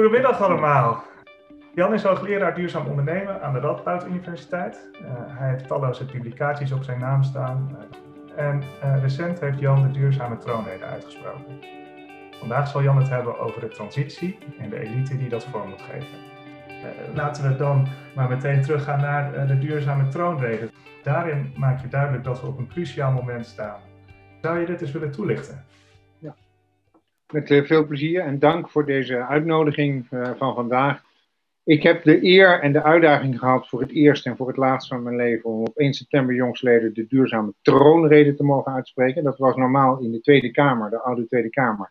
Goedemiddag allemaal. Jan is hoogleraar duurzaam ondernemen aan de Radboud Universiteit. Uh, hij heeft talloze publicaties op zijn naam staan. Uh, en uh, recent heeft Jan de duurzame troonrede uitgesproken. Vandaag zal Jan het hebben over de transitie en de elite die dat vorm moet geven. laten we dan maar meteen teruggaan naar de duurzame troonrede. Daarin maak je duidelijk dat we op een cruciaal moment staan. Zou je dit eens willen toelichten? Met veel plezier en dank voor deze uitnodiging van vandaag. Ik heb de eer en de uitdaging gehad voor het eerst en voor het laatst van mijn leven om op 1 september jongsleden de duurzame troonrede te mogen uitspreken. Dat was normaal in de Tweede Kamer, de oude Tweede Kamer.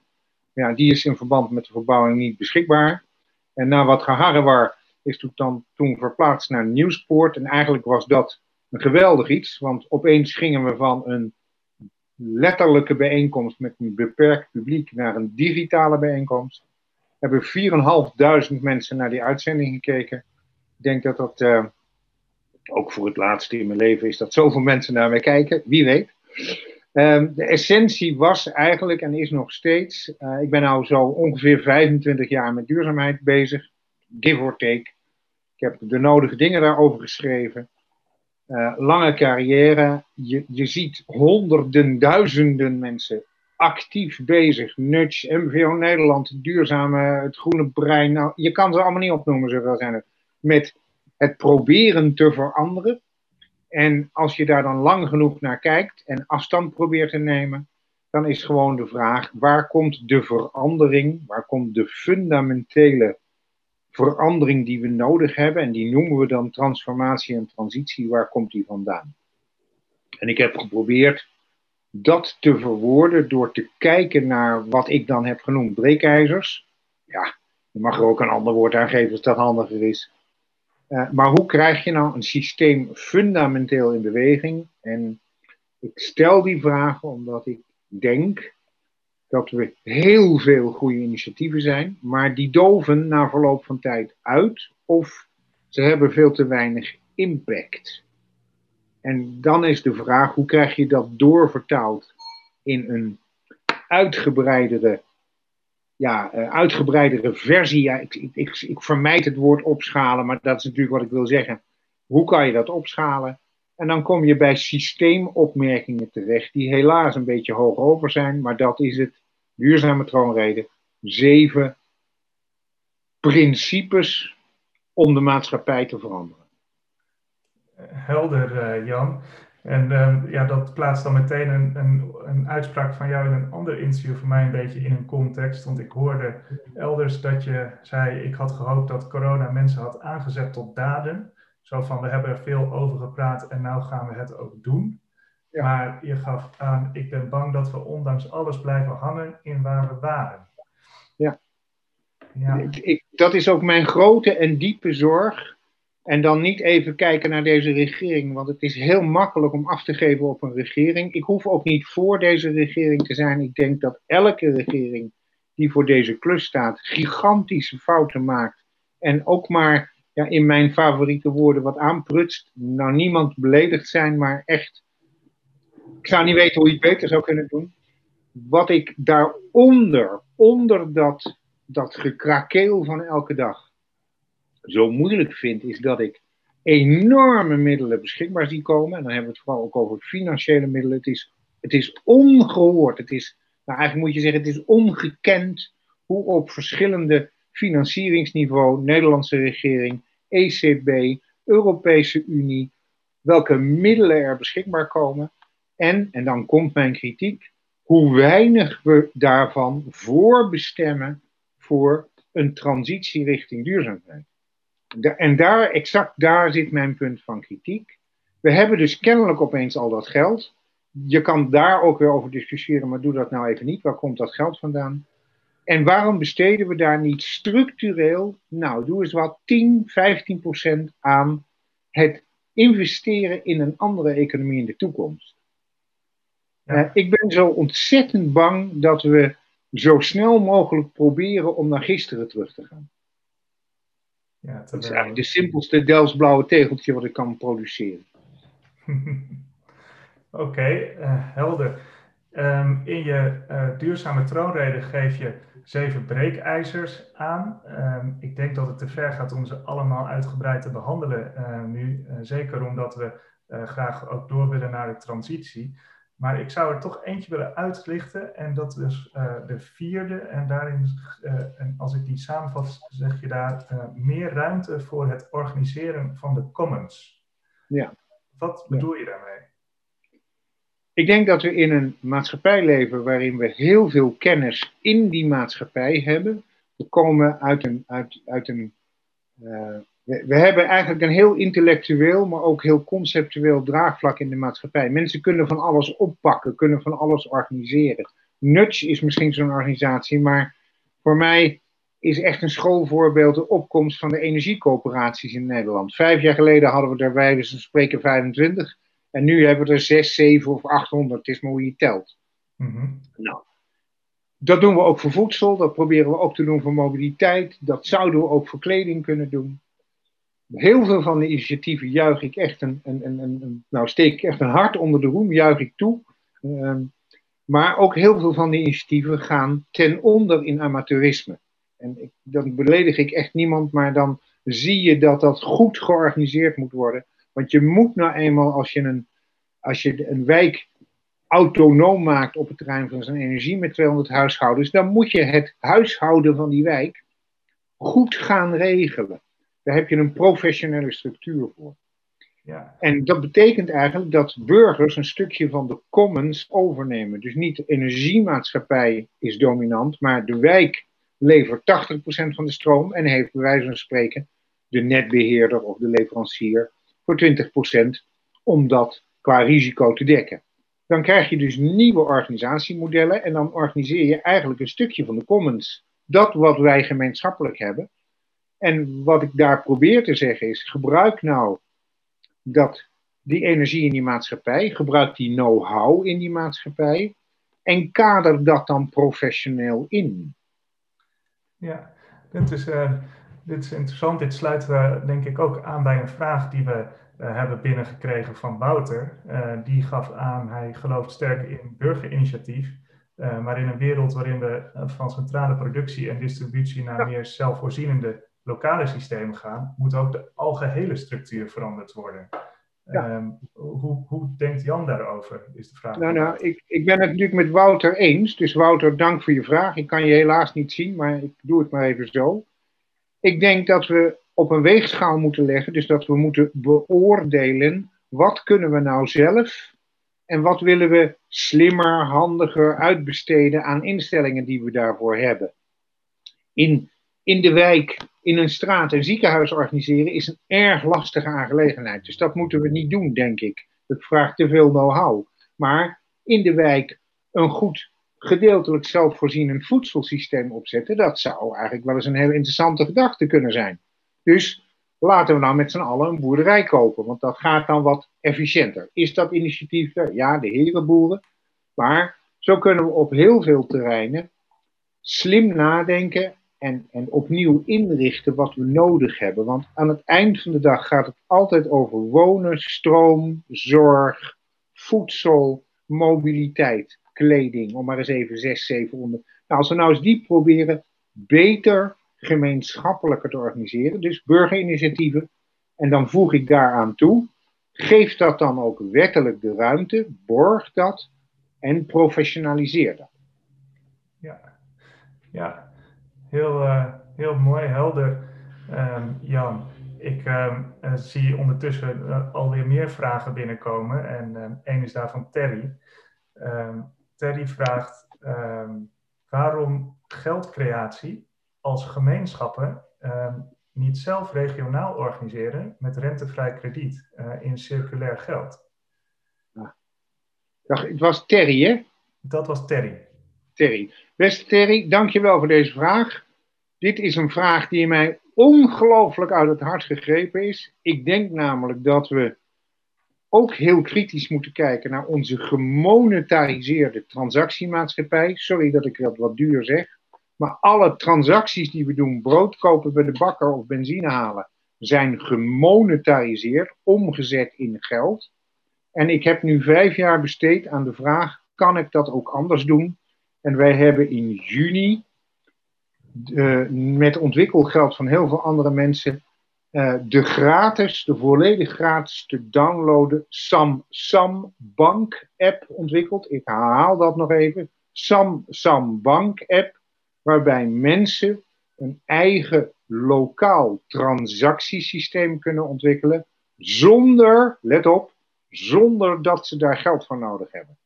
Ja, die is in verband met de verbouwing niet beschikbaar. En na wat geharrewar is toen, dan, toen verplaatst naar Nieuwspoort. En eigenlijk was dat een geweldig iets, want opeens gingen we van een letterlijke bijeenkomst met een beperkt publiek naar een digitale bijeenkomst hebben 4.500 mensen naar die uitzending gekeken. Ik denk dat dat, uh, ook voor het laatste in mijn leven is, dat zoveel mensen naar mij kijken. Wie weet. Um, de essentie was eigenlijk en is nog steeds. Uh, ik ben nou zo ongeveer 25 jaar met duurzaamheid bezig. Give or take. Ik heb de nodige dingen daarover geschreven. Uh, lange carrière. Je, je ziet honderden, duizenden mensen actief bezig. Nudge, MVO Nederland, duurzame, het groene brein. Nou, je kan ze allemaal niet opnoemen, zoveel zijn het. Met het proberen te veranderen. En als je daar dan lang genoeg naar kijkt en afstand probeert te nemen, dan is gewoon de vraag: waar komt de verandering, waar komt de fundamentele verandering die we nodig hebben? En die noemen we dan transformatie en transitie. Waar komt die vandaan? En ik heb geprobeerd dat te verwoorden door te kijken naar wat ik dan heb genoemd breekijzers. Ja, je mag er ook een ander woord aan geven als dat handiger is. Uh, maar hoe krijg je nou een systeem fundamenteel in beweging? En ik stel die vraag omdat ik denk dat we heel veel goede initiatieven zijn, maar die doven na verloop van tijd uit of ze hebben veel te weinig impact. En dan is de vraag, hoe krijg je dat doorvertaald in een uitgebreidere, ja, uh, uitgebreidere versie? Ja, ik, ik, ik, ik vermijd het woord opschalen, maar dat is natuurlijk wat ik wil zeggen. Hoe kan je dat opschalen? En dan kom je bij systeemopmerkingen terecht, die helaas een beetje hoog over zijn, maar dat is het duurzame troonrede. Zeven principes om de maatschappij te veranderen helder, uh, Jan. En um, ja, dat plaatst dan meteen een, een, een, uitspraak van jou in een ander interview voor mij een beetje in een context. Want ik hoorde elders dat je zei, ik had gehoopt dat corona mensen had aangezet tot daden. Zo van, we hebben er veel over gepraat en nou gaan we het ook doen. Ja. Maar je gaf aan, ik ben bang dat we ondanks alles blijven hangen in waar we waren. Ja. ja. Ik, dat is ook mijn grote en diepe zorg en dan niet even kijken naar deze regering, want het is heel makkelijk om af te geven op een regering. Ik hoef ook niet voor deze regering te zijn. Ik denk dat elke regering die voor deze klus staat, gigantische fouten maakt. En ook maar ja, in mijn favoriete woorden wat aanprutst. Nou, niemand beledigd zijn, maar echt. Ik zou niet weten hoe je het beter zou kunnen doen. Wat ik daaronder, onder dat, dat gekrakeel van elke dag zo moeilijk vind, is dat ik enorme middelen beschikbaar zie komen. En dan hebben we het vooral ook over financiële middelen. Het is, het is ongehoord. Het is, nou eigenlijk moet je zeggen, het is ongekend hoe op verschillende financieringsniveau, Nederlandse regering, ECB, Europese Unie, welke middelen er beschikbaar komen. En, en dan komt mijn kritiek, hoe weinig we daarvan voorbestemmen voor een transitie richting duurzaamheid en daar, exact daar zit mijn punt van kritiek. We hebben dus kennelijk opeens al dat geld. Je kan daar ook weer over discussiëren, maar doe dat nou even niet. Waar komt dat geld vandaan? En waarom besteden we daar niet structureel, nou doe eens wat, 10, 15 procent aan het investeren in een andere economie in de toekomst? Ja. Uh, ik ben zo ontzettend bang dat we zo snel mogelijk proberen om naar gisteren terug te gaan. Ja, dat is eigenlijk de simpelste Delftsblauwe tegeltje wat ik kan produceren. Oké, okay, uh, helder. Ehm, in je uh, duurzame troonrede geef je zeven breekijzers aan. Ehm, ik denk dat het te ver gaat om ze allemaal uitgebreid te behandelen uh, nu. Uh, zeker omdat we graag ook door willen naar de transitie. Maar ik zou er toch eentje willen uitlichten. En dat is de vierde. En daarin, en als ik die samenvat, zeg je daar meer ruimte voor het organiseren van de commons. Ja. Wat bedoel je daarmee? Ik denk dat we in een maatschappij leven waarin we heel veel kennis in die maatschappij hebben. We komen uit een. Uit, uit een uh, we, we, hebben eigenlijk een heel intellectueel, maar ook heel conceptueel draagvlak in de maatschappij. Mensen kunnen van alles oppakken, kunnen van alles organiseren. Nudge is misschien zo'n organisatie, maar voor mij is echt een schoolvoorbeeld de opkomst van de energiecoöperaties in Nederland. Vijf jaar geleden hadden we er bij dus spreken 25. En nu hebben we er 6, 7 of 800. Het is maar hoe je telt. Mm Nou, dat doen we ook voor voedsel. Dat proberen we ook te doen voor mobiliteit. Dat zouden we ook voor kleding kunnen doen. Heel veel van de initiatieven juich ik echt een, een, een, een nou steek ik echt een hart onder de roem, juich ik toe. Ehm, maar ook heel veel van die initiatieven gaan ten onder in amateurisme. En ik, dan beledig ik echt niemand, maar dan zie je dat dat goed georganiseerd moet worden. Want je moet nou eenmaal, als je een, als je een wijk autonoom maakt op het terrein van zijn energie met 200 huishoudens, dan moet je het huishouden van die wijk goed gaan regelen. Daar heb je een professionele structuur voor. Ja. En dat betekent eigenlijk dat burgers een stukje van de commons overnemen. Dus niet de energiemaatschappij is dominant, maar de wijk levert 80% van de stroom en heeft bij wijze van spreken de netbeheerder of de leverancier voor 20% om dat qua risico te dekken. Dan krijg je dus nieuwe organisatiemodellen en dan organiseer je eigenlijk een stukje van de commons. Dat wat wij gemeenschappelijk hebben. En wat ik daar probeer te zeggen is: gebruik nou dat, die energie in die maatschappij, gebruik die know-how in die maatschappij en kader dat dan professioneel in. Ja, dit is, uh, dit is interessant. Dit sluit uh, denk ik ook aan bij een vraag die we uh, hebben binnengekregen van Wouter. Uh, die gaf aan, hij gelooft sterk in burgerinitiatief. maar in een wereld waarin we van centrale productie en distributie naar meer zelfvoorzienende lokale systemen gaan, moet ook de algehele structuur veranderd worden. Ja. Um, hoe, hoe, denkt Jan daarover, is de vraag. Nou, nou ik, ik ben het natuurlijk met Wouter eens. Dus Wouter, dank voor je vraag. Ik kan je helaas niet zien, maar ik doe het maar even zo. Ik denk dat we op een weegschaal moeten leggen, dus dat we moeten beoordelen wat kunnen we nou zelf en wat willen we slimmer, handiger uitbesteden aan instellingen die we daarvoor hebben. In, in de wijk, in een straat een ziekenhuis organiseren is een erg lastige aangelegenheid. Dus dat moeten we niet doen, denk ik. Dat vraagt te veel know-how. Maar in de wijk een goed gedeeltelijk zelfvoorzienend voedselsysteem opzetten, dat zou eigenlijk wel eens een hele interessante gedachte kunnen zijn. Dus laten we nou met z'n allen een boerderij kopen, want dat gaat dan wat efficiënter. Is dat initiatief? Ja, de herenboeren. Maar zo kunnen we op heel veel terreinen slim nadenken en, en opnieuw inrichten wat we nodig hebben. Want aan het eind van de dag gaat het altijd over wonen, stroom, zorg, voedsel, mobiliteit kleding, om maar eens even zes, zeven onder. Nou, als we nou eens die proberen beter gemeenschappelijker te organiseren, dus burgerinitiatieven, en dan voeg ik daaraan toe, geef dat dan ook wettelijk de ruimte, borg dat en professionaliseer dat. Ja, ja. Heel, uh, heel mooi, helder, um, Jan. Ik um, zie ondertussen uh, alweer meer vragen binnenkomen en um, één is daarvan Terry. Terry vraagt um, waarom geldcreatie als gemeenschappen um, niet zelf regionaal organiseren met rentevrij krediet uh, in circulair geld. Dag, het was Terry, hè? Dat was Terry. Terry. Beste Terry, dankjewel voor deze vraag. Dit is een vraag die mij ongelooflijk uit het hart gegrepen is. Ik denk namelijk dat we ook heel kritisch moeten kijken naar onze gemonetariseerde transactiemaatschappij. Sorry dat ik dat wat duur zeg. Maar alle transacties die we doen, brood kopen bij de bakker of benzine halen, zijn gemonetariseerd, omgezet in geld. En ik heb nu vijf jaar besteed aan de vraag: kan ik dat ook anders doen. En wij hebben in juni uh, met ontwikkelgeld van heel veel andere mensen uh, de gratis, de volledig gratis te downloaden Sam Sam Bank app ontwikkeld. Ik herhaal dat nog even. Sam Sam Bank app, waarbij mensen een eigen lokaal transactiesysteem kunnen ontwikkelen zonder, let op, zonder dat ze daar geld voor nodig hebben.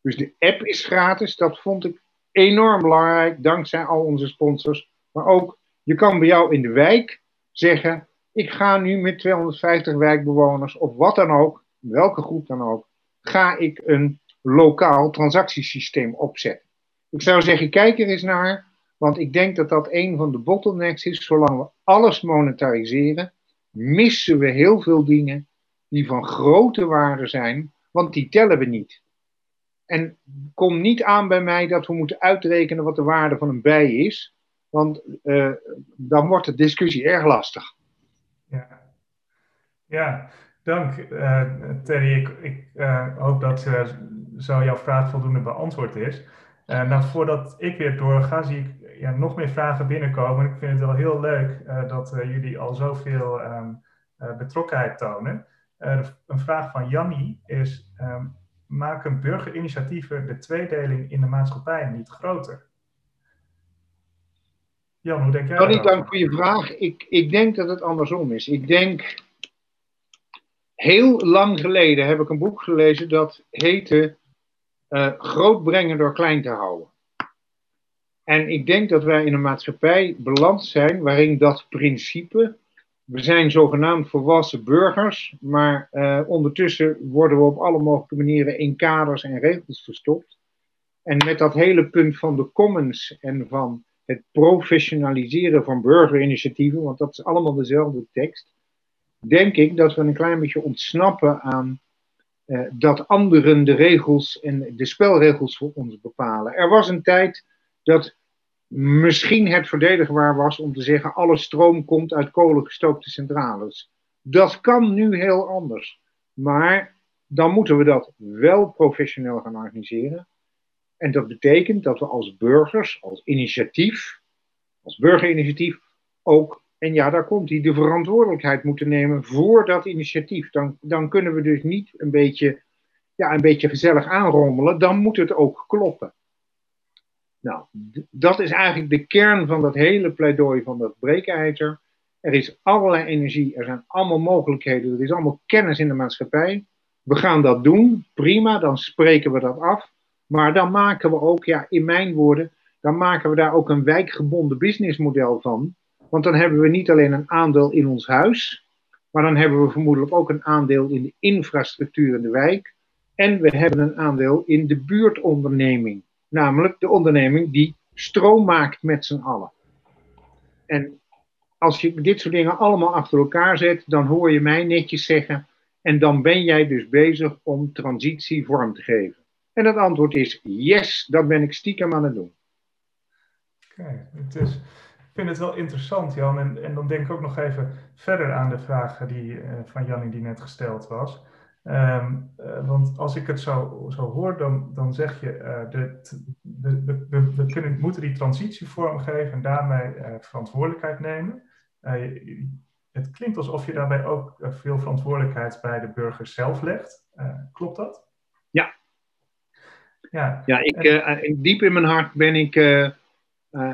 Dus de app is gratis, dat vond ik enorm belangrijk, dankzij al onze sponsors. Maar ook, je kan bij jou in de wijk zeggen, ik ga nu met 250 wijkbewoners of wat dan ook, welke groep dan ook, ga ik een lokaal transactiesysteem opzetten. Ik zou zeggen, kijk er eens naar, want ik denk dat dat een van de bottlenecks is. Zolang we alles monetariseren, missen we heel veel dingen die van grote waarde zijn, want die tellen we niet. En kom niet aan bij mij dat we moeten uitrekenen wat de waarde van een bij is, want uh, dan wordt de discussie erg lastig. Ja, dank uh, Terry. Ik, ik uh, hoop dat zo jouw vraag voldoende beantwoord is. nou, voordat ik weer doorga, zie ik ja, nog meer vragen binnenkomen. Ik vind het wel heel leuk dat jullie al zoveel um, betrokkenheid tonen. een vraag van Jannie is: um, maken burgerinitiatieven de tweedeling in de maatschappij niet groter? Jan, hoe denk jij Jan, dank voor je vraag. Ik, ik denk dat het andersom is. Ik denk, heel lang geleden heb ik een boek gelezen dat heette uh, Groot brengen door klein te houden. En ik denk dat wij in een maatschappij beland zijn waarin dat principe we zijn zogenaamd volwassen burgers, maar uh, ondertussen worden we op alle mogelijke manieren in kaders en regels verstopt. En met dat hele punt van de commons en van het professionaliseren van burgerinitiatieven, want dat is allemaal dezelfde tekst, denk ik dat we een klein beetje ontsnappen aan uh, dat anderen de regels en de spelregels voor ons bepalen. Er was een tijd dat misschien het verdedigbaar was om te zeggen: alle stroom komt uit kolengestookte centrales. Dat kan nu heel anders. Maar dan moeten we dat wel professioneel gaan organiseren. En dat betekent dat we als burgers, als initiatief, als burgerinitiatief, ook, en ja, daar komt hij, de verantwoordelijkheid moeten nemen voor dat initiatief. Dan, dan kunnen we dus niet een beetje, ja, een beetje gezellig aanrommelen, dan moet het ook kloppen. Nou, dat is eigenlijk de kern van dat hele pleidooi van dat breekijzer. Er is allerlei energie, er zijn allemaal mogelijkheden, er is allemaal kennis in de maatschappij. We gaan dat doen, prima, dan spreken we dat af. Maar dan maken we ook, ja, in mijn woorden, dan maken we daar ook een wijkgebonden businessmodel van. Want dan hebben we niet alleen een aandeel in ons huis, maar dan hebben we vermoedelijk ook een aandeel in de infrastructuur in de wijk. En we hebben een aandeel in de buurtonderneming. Namelijk de onderneming die stroom maakt met z'n allen. En als je dit soort dingen allemaal achter elkaar zet, dan hoor je mij netjes zeggen. En dan ben jij dus bezig om transitie vorm te geven. En het antwoord is yes, dat ben ik stiekem aan het doen. Oké, het is, vind het wel interessant, Jan. En, en dan denk ik ook nog even verder aan de vraag die, uh, van Jannie die net gesteld was. Um, uh, want als ik het zo, zo hoor, dan, dan zeg je, uh, de, de, de, we kunnen, moeten die transitie vormgeven en daarmee verantwoordelijkheid nemen. het klinkt alsof je daarbij ook veel verantwoordelijkheid bij de burger zelf legt. klopt dat? Ja. Ja, ja ik, en... diep in mijn hart ben ik,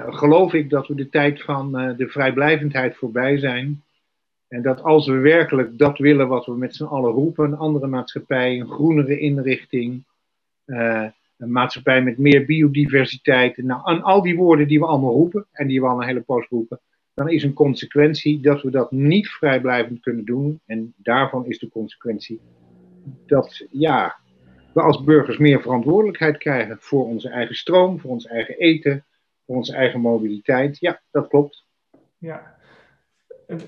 geloof ik dat we de tijd van de vrijblijvendheid voorbij zijn. En dat als we werkelijk dat willen wat we met z'n allen roepen, een andere maatschappij, een groenere inrichting, uh, een maatschappij met meer biodiversiteit, nou, aan al die woorden die we allemaal roepen en die we al een hele poos roepen, dan is een consequentie dat we dat niet vrijblijvend kunnen doen. En daarvan is de consequentie dat ja, we als burgers meer verantwoordelijkheid krijgen voor onze eigen stroom, voor ons eigen eten, onze eigen mobiliteit. Ja, dat klopt. Ja,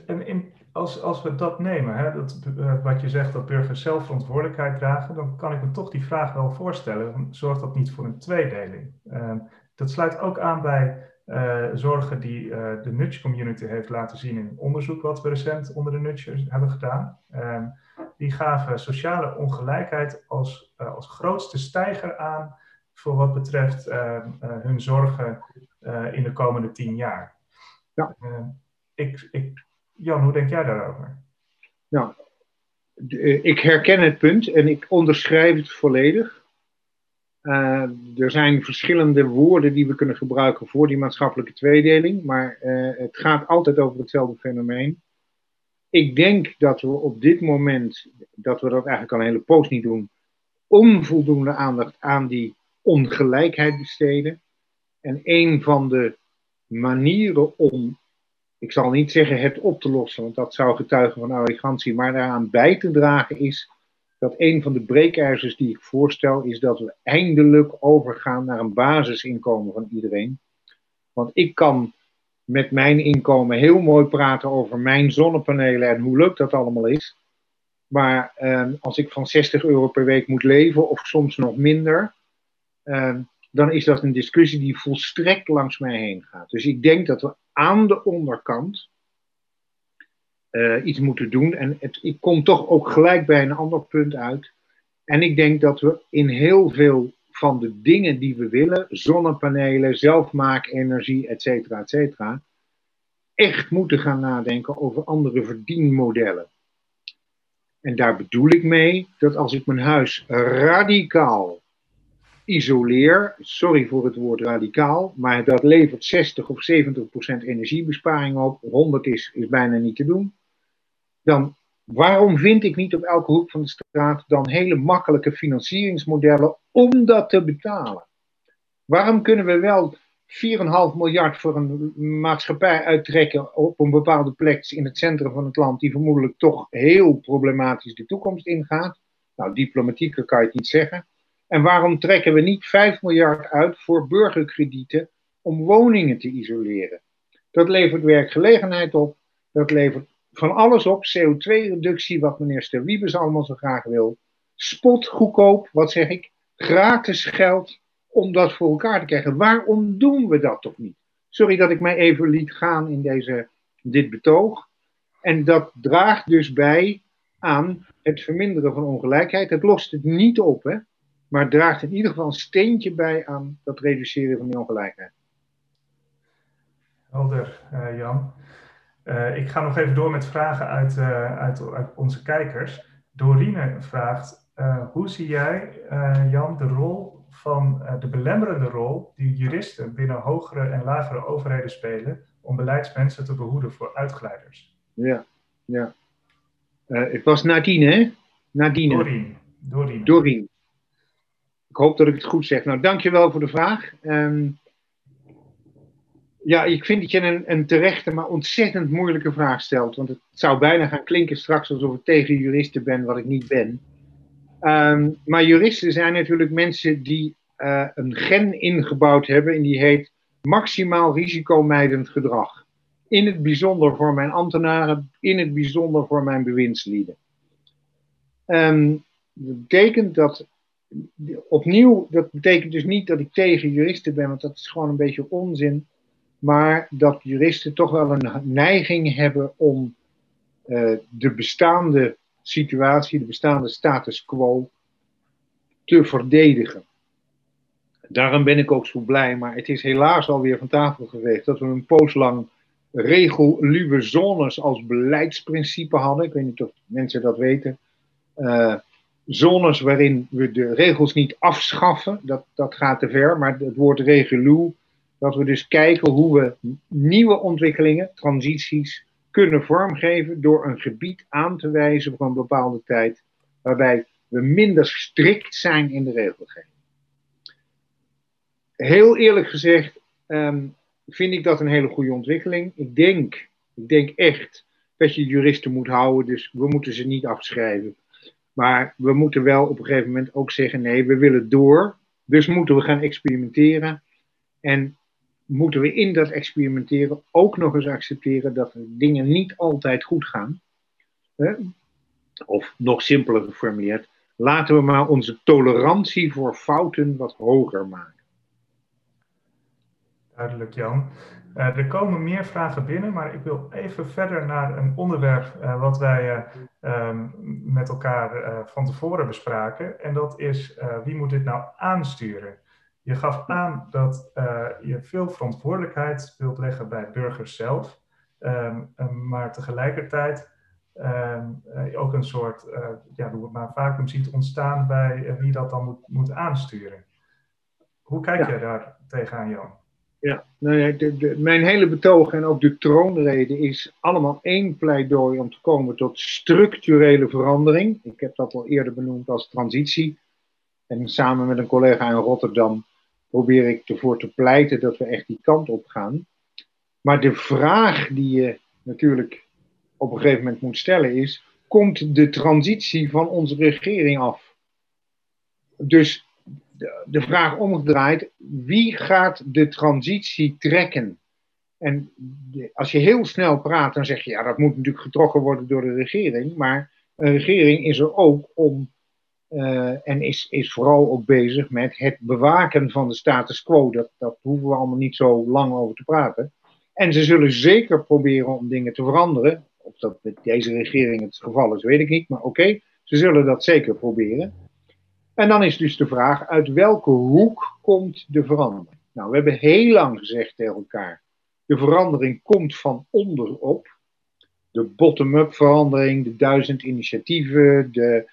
en, als, als we dat nemen, hè, dat, uh, wat je zegt dat burgers zelf verantwoordelijkheid dragen, dan kan ik me toch die vraag wel voorstellen. Zorgt dat niet voor een tweedeling? Uh, dat sluit ook aan bij uh, zorgen die de Nudge Community heeft laten zien in onderzoek wat we recent onder de Nudgers hebben gedaan. die gaven sociale ongelijkheid als, als grootste stijger aan voor wat betreft hun zorgen in de komende tien jaar. Ja. ik, ik, Jan, hoe denk jij daarover? Nou, ik herken het punt en ik onderschrijf het volledig. Uh, er zijn verschillende woorden die we kunnen gebruiken voor die maatschappelijke tweedeling, maar uh, het gaat altijd over hetzelfde fenomeen. Ik denk dat we op dit moment, dat we dat eigenlijk al een hele poos niet doen, onvoldoende aandacht aan die ongelijkheid besteden. En een van de manieren om, ik zal niet zeggen het op te lossen, want dat zou getuigen van arrogantie, maar daaraan bij te dragen is dat een van de breekijzers die ik voorstel is dat we eindelijk overgaan naar een basisinkomen van iedereen. Want ik kan met mijn inkomen heel mooi praten over mijn zonnepanelen en hoe leuk dat allemaal is. Maar eh, als ik van 60 euro per week moet leven, of soms nog minder, dan is dat een discussie die volstrekt langs mij heen gaat. Dus ik denk dat we aan de onderkant uh, iets moeten doen. En ik kom toch ook gelijk bij een ander punt uit. En ik denk dat we in heel veel van de dingen die we willen, zonnepanelen, zelfmaakenergie, et cetera, et cetera, echt moeten gaan nadenken over andere verdienmodellen. En daar bedoel ik mee dat als ik mijn huis radicaal isoleer, sorry voor het woord radicaal, maar dat levert 60 of 70 procent energiebesparing op, 100 is, is bijna niet te doen dan waarom vind ik niet op elke hoek van de straat dan hele makkelijke financieringsmodellen om dat te betalen? Waarom kunnen we wel 4,5 miljard voor een maatschappij uittrekken op een bepaalde plek in het centrum van het land, die vermoedelijk toch heel problematisch de toekomst ingaat? Nou, diplomatieker kan je het niet zeggen. En waarom trekken we niet 5 miljard uit voor burgerkredieten om woningen te isoleren? Dat levert werkgelegenheid op, dat levert van alles op. CO2-reductie, wat meneer Sterwiebes allemaal zo graag wil. Spot goedkoop, wat zeg ik? Gratis geld om dat voor elkaar te krijgen. Waarom doen we dat toch niet? Sorry dat ik mij even liet gaan in deze, dit betoog. En dat draagt dus bij aan het verminderen van ongelijkheid. Het lost het niet op, hè? Maar draagt in ieder geval een steentje bij aan dat reduceren van die ongelijkheid. Helder, uh, Jan. Uh, ik ga nog even door met vragen uit, uh, uit, uit, onze kijkers. Dorine vraagt, hoe zie jij, Jan, de rol van de belemmerende rol die juristen binnen hogere en lagere overheden spelen om beleidsmensen te behoeden voor uitglijders? Ja, ja. het was Nadine, hè? Nadine. Dorine. Dorine. Dorine. Ik hoop dat ik het goed zeg. Nou, dankjewel voor de vraag. Um, ja, ik vind dat je een, een terechte, maar ontzettend moeilijke vraag stelt. Want het zou bijna gaan klinken straks alsof ik tegen juristen ben, wat ik niet ben. Ehm, maar juristen zijn natuurlijk mensen die uh, een gen ingebouwd hebben en die heet maximaal risicomijdend gedrag. In het bijzonder voor mijn ambtenaren, in het bijzonder voor mijn bewindslieden. Um, dat betekent dat, opnieuw, dat betekent dus niet dat ik tegen juristen ben, want dat is gewoon een beetje onzin maar dat juristen toch wel een neiging hebben om uh, de bestaande situatie, de bestaande status quo te verdedigen. Daarom ben ik ook zo blij, maar het is helaas alweer van tafel geweest dat we een poos lang regelluwe zones als beleidsprincipe hadden. Ik weet niet of mensen dat weten. Uh, zones waarin we de regels niet afschaffen, dat, dat gaat te ver, maar het woord reguluw dat we dus kijken hoe we nieuwe ontwikkelingen, transities, kunnen vormgeven door een gebied aan te wijzen voor een bepaalde tijd, waarbij we minder strikt zijn in de regelgeving. Heel eerlijk gezegd um, vind ik dat een hele goede ontwikkeling. Ik denk, ik denk echt dat je juristen moet houden, dus we moeten ze niet afschrijven. Maar we moeten wel op een gegeven moment ook zeggen: nee, we willen door. Dus moeten we gaan experimenteren. En moeten we in dat experimenteren ook nog eens accepteren dat dingen niet altijd goed gaan. Of nog simpeler geformuleerd, laten we maar onze tolerantie voor fouten wat hoger maken. Duidelijk, Jan. Uh, er komen meer vragen binnen, maar ik wil even verder naar een onderwerp uh, wat wij uh, um, met elkaar van tevoren bespraken. En dat is wie moet dit nou aansturen? Je gaf aan dat je veel verantwoordelijkheid wilt leggen bij burgers zelf, ehm, maar tegelijkertijd ehm, ook een soort, ja, hoe het maar vacuüm ziet ontstaan bij wie dat dan moet, moet aansturen. Hoe kijk je daar tegenaan, Jan? Ja, nou ja, mijn hele betoog en ook de troonrede is allemaal één pleidooi om te komen tot structurele verandering. Ik heb dat al eerder benoemd als transitie. En samen met een collega in Rotterdam probeer ik ervoor te pleiten dat we echt die kant op gaan. Maar de vraag die je natuurlijk op een gegeven moment moet stellen is: komt de transitie van onze regering af? Dus de, vraag omgedraaid, wie gaat de transitie trekken? En als je heel snel praat, dan zeg je, ja, dat moet natuurlijk getrokken worden door de regering. Maar een regering is er ook om, uh, en is, is vooral ook bezig met het bewaken van de status quo. Dat hoeven we allemaal niet zo lang over te praten. En ze zullen zeker proberen om dingen te veranderen. Of dat met deze regering het geval is, weet ik niet. Maar oké, ze zullen dat zeker proberen. En dan is dus de vraag, uit welke hoek komt de verandering? Nou, we hebben heel lang gezegd tegen elkaar, de verandering komt van onderop. De bottom-up verandering, de duizend initiatieven, de...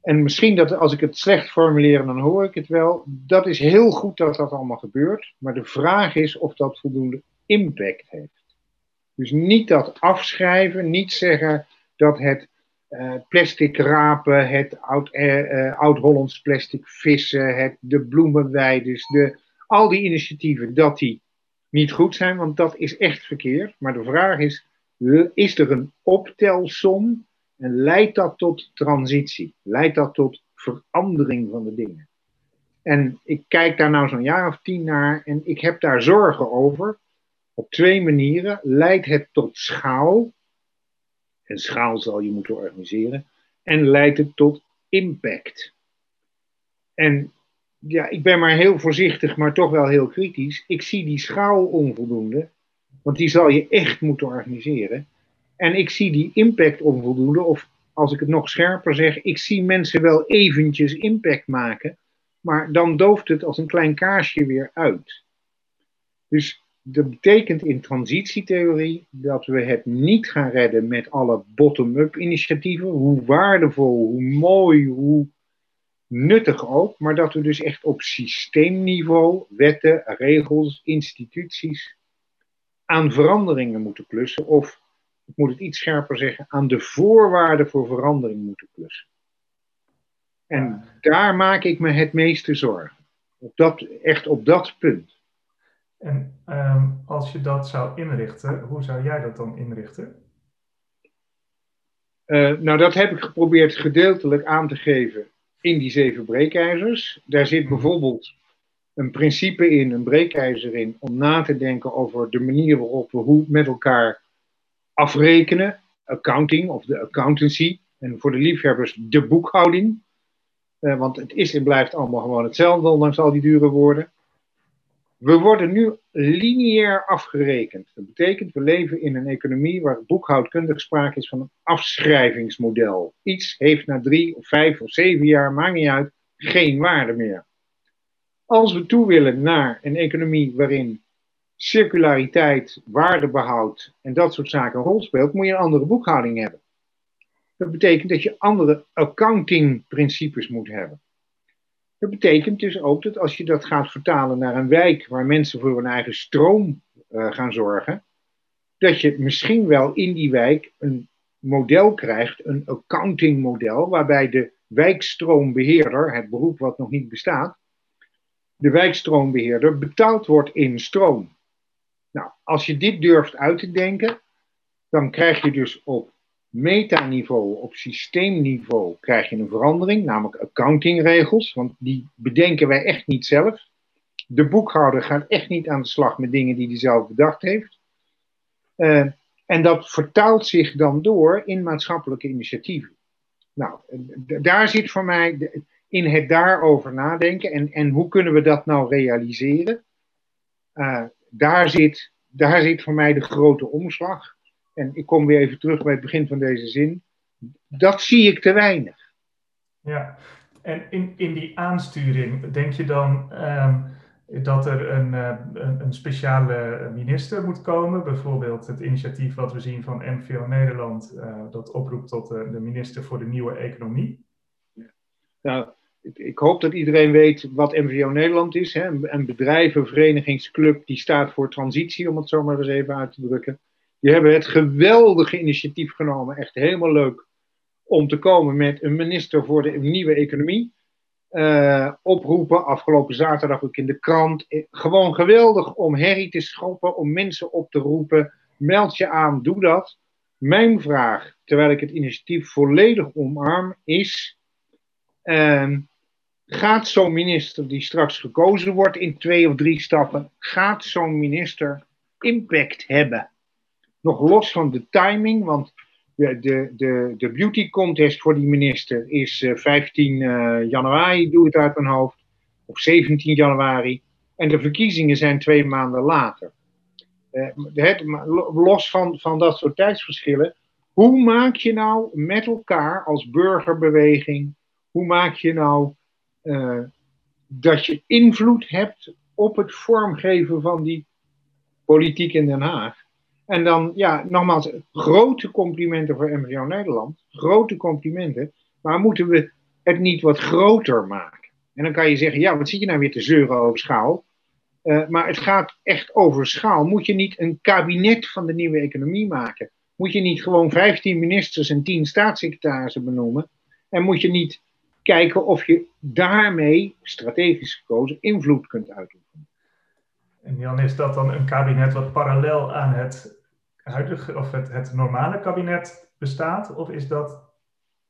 En misschien dat als ik het slecht formuleer, dan hoor ik het wel. Dat is heel goed dat dat allemaal gebeurt. Maar de vraag is of dat voldoende impact heeft. Dus niet dat afschrijven, niet zeggen dat het plastic rapen, het eh, oud-Hollands uh, plastic vissen, het, de bloemenweiders, de, al die initiatieven, dat die niet goed zijn, want dat is echt verkeerd. Maar de vraag is, is er een optelsom en leidt dat tot transitie? Leidt dat tot verandering van de dingen? En ik kijk daar nou zo'n jaar of tien naar en ik heb daar zorgen over. Op twee manieren. Leidt het tot schaal? En schaal zal je moeten organiseren. En leidt het tot impact. En ja, ik ben maar heel voorzichtig, maar toch wel heel kritisch. Ik zie die schaal onvoldoende, want die zal je echt moeten organiseren. En ik zie die impact onvoldoende, of als ik het nog scherper zeg, ik zie mensen wel eventjes impact maken, maar dan dooft het als een klein kaarsje weer uit. Dus dat betekent in transitietheorie dat we het niet gaan redden met alle bottom-up initiatieven, hoe waardevol, hoe mooi, hoe nuttig ook, maar dat we dus echt op systeemniveau, wetten, regels, instituties aan veranderingen moeten klussen, of ik moet het iets scherper zeggen, aan de voorwaarden voor verandering moeten klussen. En daar maak ik me het meeste zorgen. Op dat, echt op dat punt. En ehm, als je dat zou inrichten, hoe zou jij dat dan inrichten? Uh, nou, dat heb ik geprobeerd gedeeltelijk aan te geven in die zeven breekijzers. Daar zit bijvoorbeeld een principe in, een breekijzer in, om na te denken over de manier waarop we hoe met elkaar afrekenen. Accounting of de accountancy. En voor de liefhebbers de boekhouding. Uh, want het is en blijft allemaal gewoon hetzelfde, ondanks al die dure woorden. We worden nu lineair afgerekend. Dat betekent, we leven in een economie waar boekhoudkundig sprake is van een afschrijvingsmodel. Iets heeft na drie of vijf of zeven jaar, maakt niet uit, geen waarde meer. Als we toe willen naar een economie waarin circulariteit, waardebehoud en dat soort zaken een rol speelt, moet je een andere boekhouding hebben. Dat betekent dat je andere accountingprincipes moet hebben. Dat betekent dus ook dat als je dat gaat vertalen naar een wijk waar mensen voor hun eigen stroom uh, gaan zorgen, dat je misschien wel in die wijk een model krijgt, een accounting model, waarbij de wijkstroombeheerder, het beroep wat nog niet bestaat, de wijkstroombeheerder betaald wordt in stroom. Nou, als je dit durft uit te denken, dan krijg je dus op metaniveau, op systeemniveau, krijg je een verandering, namelijk accountingregels, want die bedenken wij echt niet zelf. De boekhouder gaat echt niet aan de slag met dingen die hij zelf bedacht heeft. Uh, en dat vertaalt zich dan door in maatschappelijke initiatieven. Nou, daar zit voor mij in het daarover nadenken en, en hoe kunnen we dat nou realiseren. Uh, daar, zit, daar zit voor mij de grote omslag en ik kom weer even terug bij het begin van deze zin, dat zie ik te weinig. Ja, en in, in die aansturing, denk je dan ehm, dat er een, uh, een, een, speciale minister moet komen? Bijvoorbeeld het initiatief wat we zien van MVO Nederland, uh, dat oproept tot de, minister voor de nieuwe economie? Nou, ik, ik, hoop dat iedereen weet wat MVO Nederland is. Hè? Een bedrijvenverenigingsclub die staat voor transitie, om het zo maar eens even uit te drukken. Die hebben het geweldige initiatief genomen, echt helemaal leuk, om te komen met een minister voor de nieuwe economie. Uh, oproepen, afgelopen zaterdag ook in de krant. Eh, gewoon geweldig om herrie te schoppen, om mensen op te roepen. Meld je aan, doe dat. Mijn vraag, terwijl ik het initiatief volledig omarm, is: uh, gaat zo'n minister die straks gekozen wordt in twee of drie stappen, gaat zo'n minister impact hebben? Nog los van de timing, want de, de, de, de beauty contest voor die minister is 15 uh, eh, januari, doe het uit mijn hoofd, of 17 januari. En de verkiezingen zijn twee maanden later. Uh, het, los van, van dat soort tijdsverschillen, hoe maak je nou met elkaar als burgerbeweging, hoe maak je nou dat je invloed hebt op het vormgeven van die politiek in Den Haag? En dan, ja, nogmaals, grote complimenten voor MVO Nederland. Grote complimenten. Maar moeten we het niet wat groter maken? En dan kan je zeggen, ja, wat zit je nou weer te zeuren over schaal? Uh, maar het gaat echt over schaal. Moet je niet een kabinet van de nieuwe economie maken? Moet je niet gewoon 15 ministers en 10 staatssecretarissen benoemen? En moet je niet kijken of je daarmee, strategisch gekozen, invloed kunt uitoefenen? En Jan, is dat dan een kabinet wat parallel aan het huidige of het, het normale kabinet bestaat? Of is dat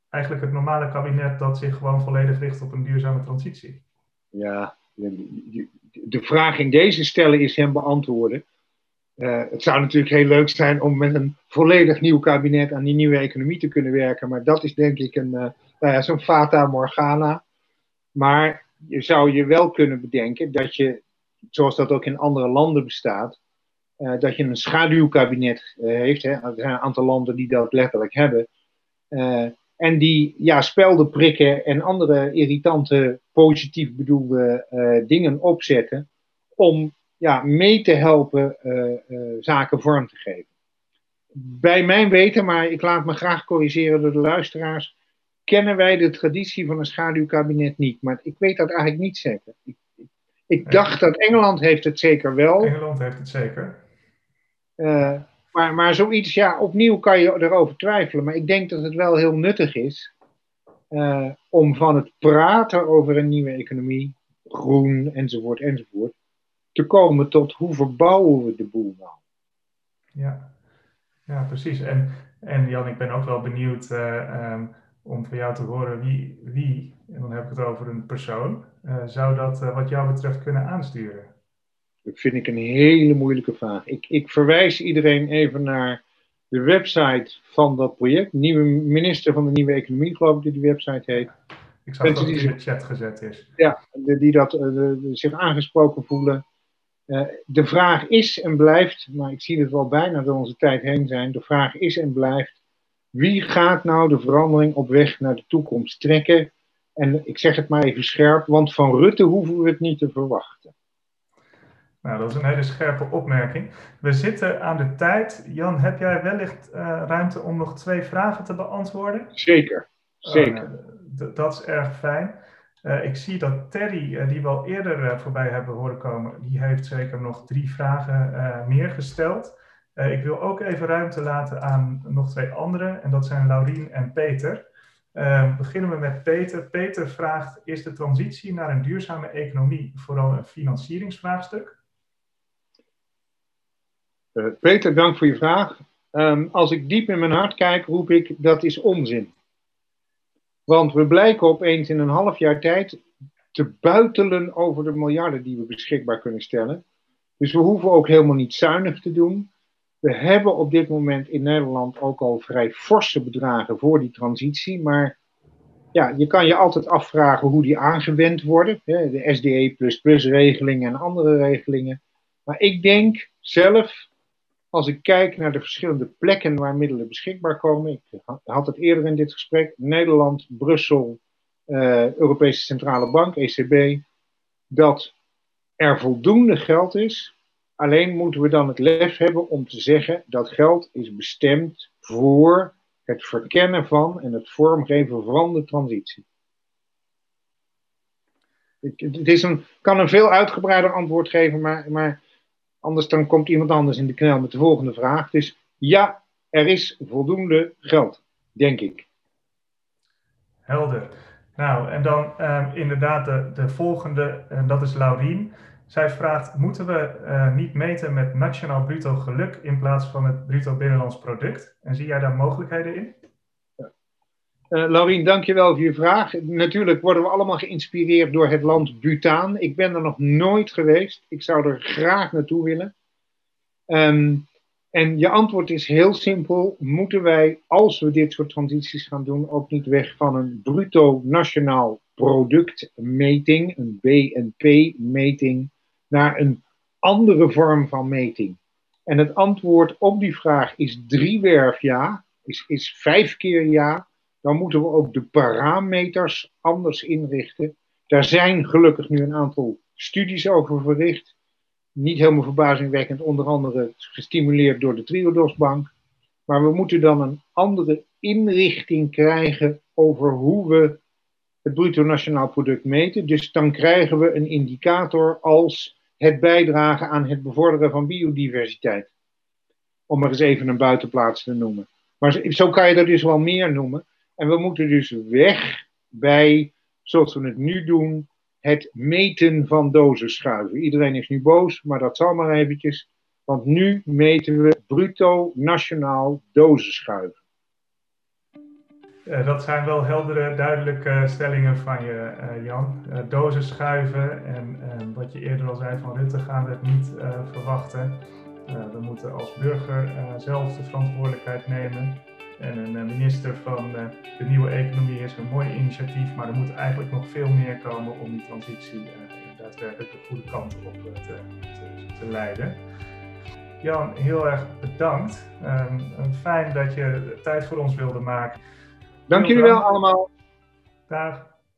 eigenlijk het normale kabinet dat zich gewoon volledig richt op een duurzame transitie? Ja, de, vraag in deze stellen is hem beantwoorden. Uh, het zou natuurlijk heel leuk zijn om met een volledig nieuw kabinet aan die nieuwe economie te kunnen werken, maar dat is denk ik een, uh, nou ja, zo'n fata morgana. Maar je zou je wel kunnen bedenken dat je, zoals dat ook in andere landen bestaat, uh, dat je een schaduwkabinet uh, heeft. Hè. Er zijn een aantal landen die dat letterlijk hebben. Uh, en die ja, spelden prikken en andere irritante, positief bedoelde dingen opzetten. om ja, mee te helpen zaken vorm te geven. Bij mijn weten, maar ik laat me graag corrigeren door de luisteraars. kennen wij de traditie van een schaduwkabinet niet. Maar ik weet dat eigenlijk niet zeker. Ik, ik dacht dat Engeland heeft het zeker wel. Engeland heeft het zeker. Uh, maar, maar zoiets, ja, opnieuw kan je erover twijfelen. Maar ik denk dat het wel heel nuttig is uh, om van het praten over een nieuwe economie, groen enzovoort enzovoort, te komen tot hoe verbouwen we de boel nou? Ja, ja precies. En, en Jan, ik ben ook wel benieuwd uh, um, om van jou te horen wie, wie, en dan heb ik het over een persoon, zou dat wat jou betreft kunnen aansturen? Dat vind ik een hele moeilijke vraag. Ik, ik verwijs iedereen even naar de website van dat project. Nieuwe minister van de Nieuwe Economie, geloof ik, die die website heet. Ik zag dat die in de chat gezet is. Ja, die dat, uh, zich aangesproken voelen. Uh, de vraag is en blijft, maar ik zie het wel bijna door onze tijd heen zijn. De vraag is en blijft: wie gaat nou de verandering op weg naar de toekomst trekken? En ik zeg het maar even scherp, want van Rutte hoeven we het niet te verwachten. Nou, dat is een hele scherpe opmerking. We zitten aan de tijd. Jan, heb jij wellicht uh, ruimte om nog twee vragen te beantwoorden? Zeker, zeker. Uh, dat is erg fijn. Uh, ik zie dat Terry, die we al eerder voorbij hebben horen komen, die heeft zeker nog drie vragen meer gesteld. ik wil ook even ruimte laten aan nog twee anderen, en dat zijn Laurien en Peter. Beginnen we met Peter. Peter vraagt, is de transitie naar een duurzame economie vooral een financieringsvraagstuk? Uh, Peter, dank voor je vraag. Um, als ik diep in mijn hart kijk, roep ik dat is onzin. Want we blijken opeens in een half jaar tijd te buitelen over de miljarden die we beschikbaar kunnen stellen. Dus we hoeven ook helemaal niet zuinig te doen. We hebben op dit moment in Nederland ook al vrij forse bedragen voor die transitie. Maar ja, je kan je altijd afvragen hoe die aangewend worden. Hè, de SDE regelingen en andere regelingen. Maar ik denk zelf als ik kijk naar de verschillende plekken waar middelen beschikbaar komen, ik had het eerder in dit gesprek, Nederland, Brussel, Europese Centrale Bank, ECB, dat er voldoende geld is. Alleen moeten we dan het lef hebben om te zeggen dat geld is bestemd voor het verkennen van en het vormgeven van de transitie. Het kan een veel uitgebreider antwoord geven, maar, maar anders dan komt iemand anders in de knel met de volgende vraag. Dus ja, er is voldoende geld, denk ik. Helder. Nou, en dan ehm, inderdaad de, de volgende, en dat is Laurien. Zij vraagt, moeten we uh, niet meten met nationaal bruto geluk in plaats van het bruto binnenlands product? En zie jij daar mogelijkheden in? Uh, Laurien, dankjewel voor je vraag. Natuurlijk worden we allemaal geïnspireerd door het land Bhutan. Ik ben er nog nooit geweest. Ik zou er graag naartoe willen. Um, en je antwoord is heel simpel. Moeten wij, als we dit soort transities gaan doen, ook niet weg van een bruto nationaal productmeting, een BNP-meting, naar een andere vorm van meting? En het antwoord op die vraag is driewerf ja, is, is vijf keer ja. Dan moeten we ook de parameters anders inrichten. Daar zijn gelukkig nu een aantal studies over verricht niet helemaal verbazingwekkend, onder andere gestimuleerd door de Triodosbank. Maar we moeten dan een andere inrichting krijgen over hoe we het bruto nationaal product meten. Dus dan krijgen we een indicator als het bijdragen aan het bevorderen van biodiversiteit. Om maar eens even een buitenplaats te noemen. Maar zo kan je er dus wel meer noemen. En we moeten dus weg bij, zoals we het nu doen, het meten van dosisschuiven. Iedereen is nu boos, maar dat zal maar eventjes. Want nu meten we bruto nationaal dosisschuiven. Uh, dat zijn wel heldere, duidelijke stellingen van je, uh, Jan. Uh, dozen schuiven en wat je eerder al zei van Rutte gaan we het niet verwachten. we moeten als burger zelf de verantwoordelijkheid nemen. En een eh, minister van eh, de nieuwe economie is een mooi initiatief, maar er moet eigenlijk nog veel meer komen om die transitie eh, daadwerkelijk de goede kant op te, te, leiden. Jan, heel erg bedankt. Um, fijn dat je tijd voor ons wilde maken. Dank jullie wel allemaal. Dag.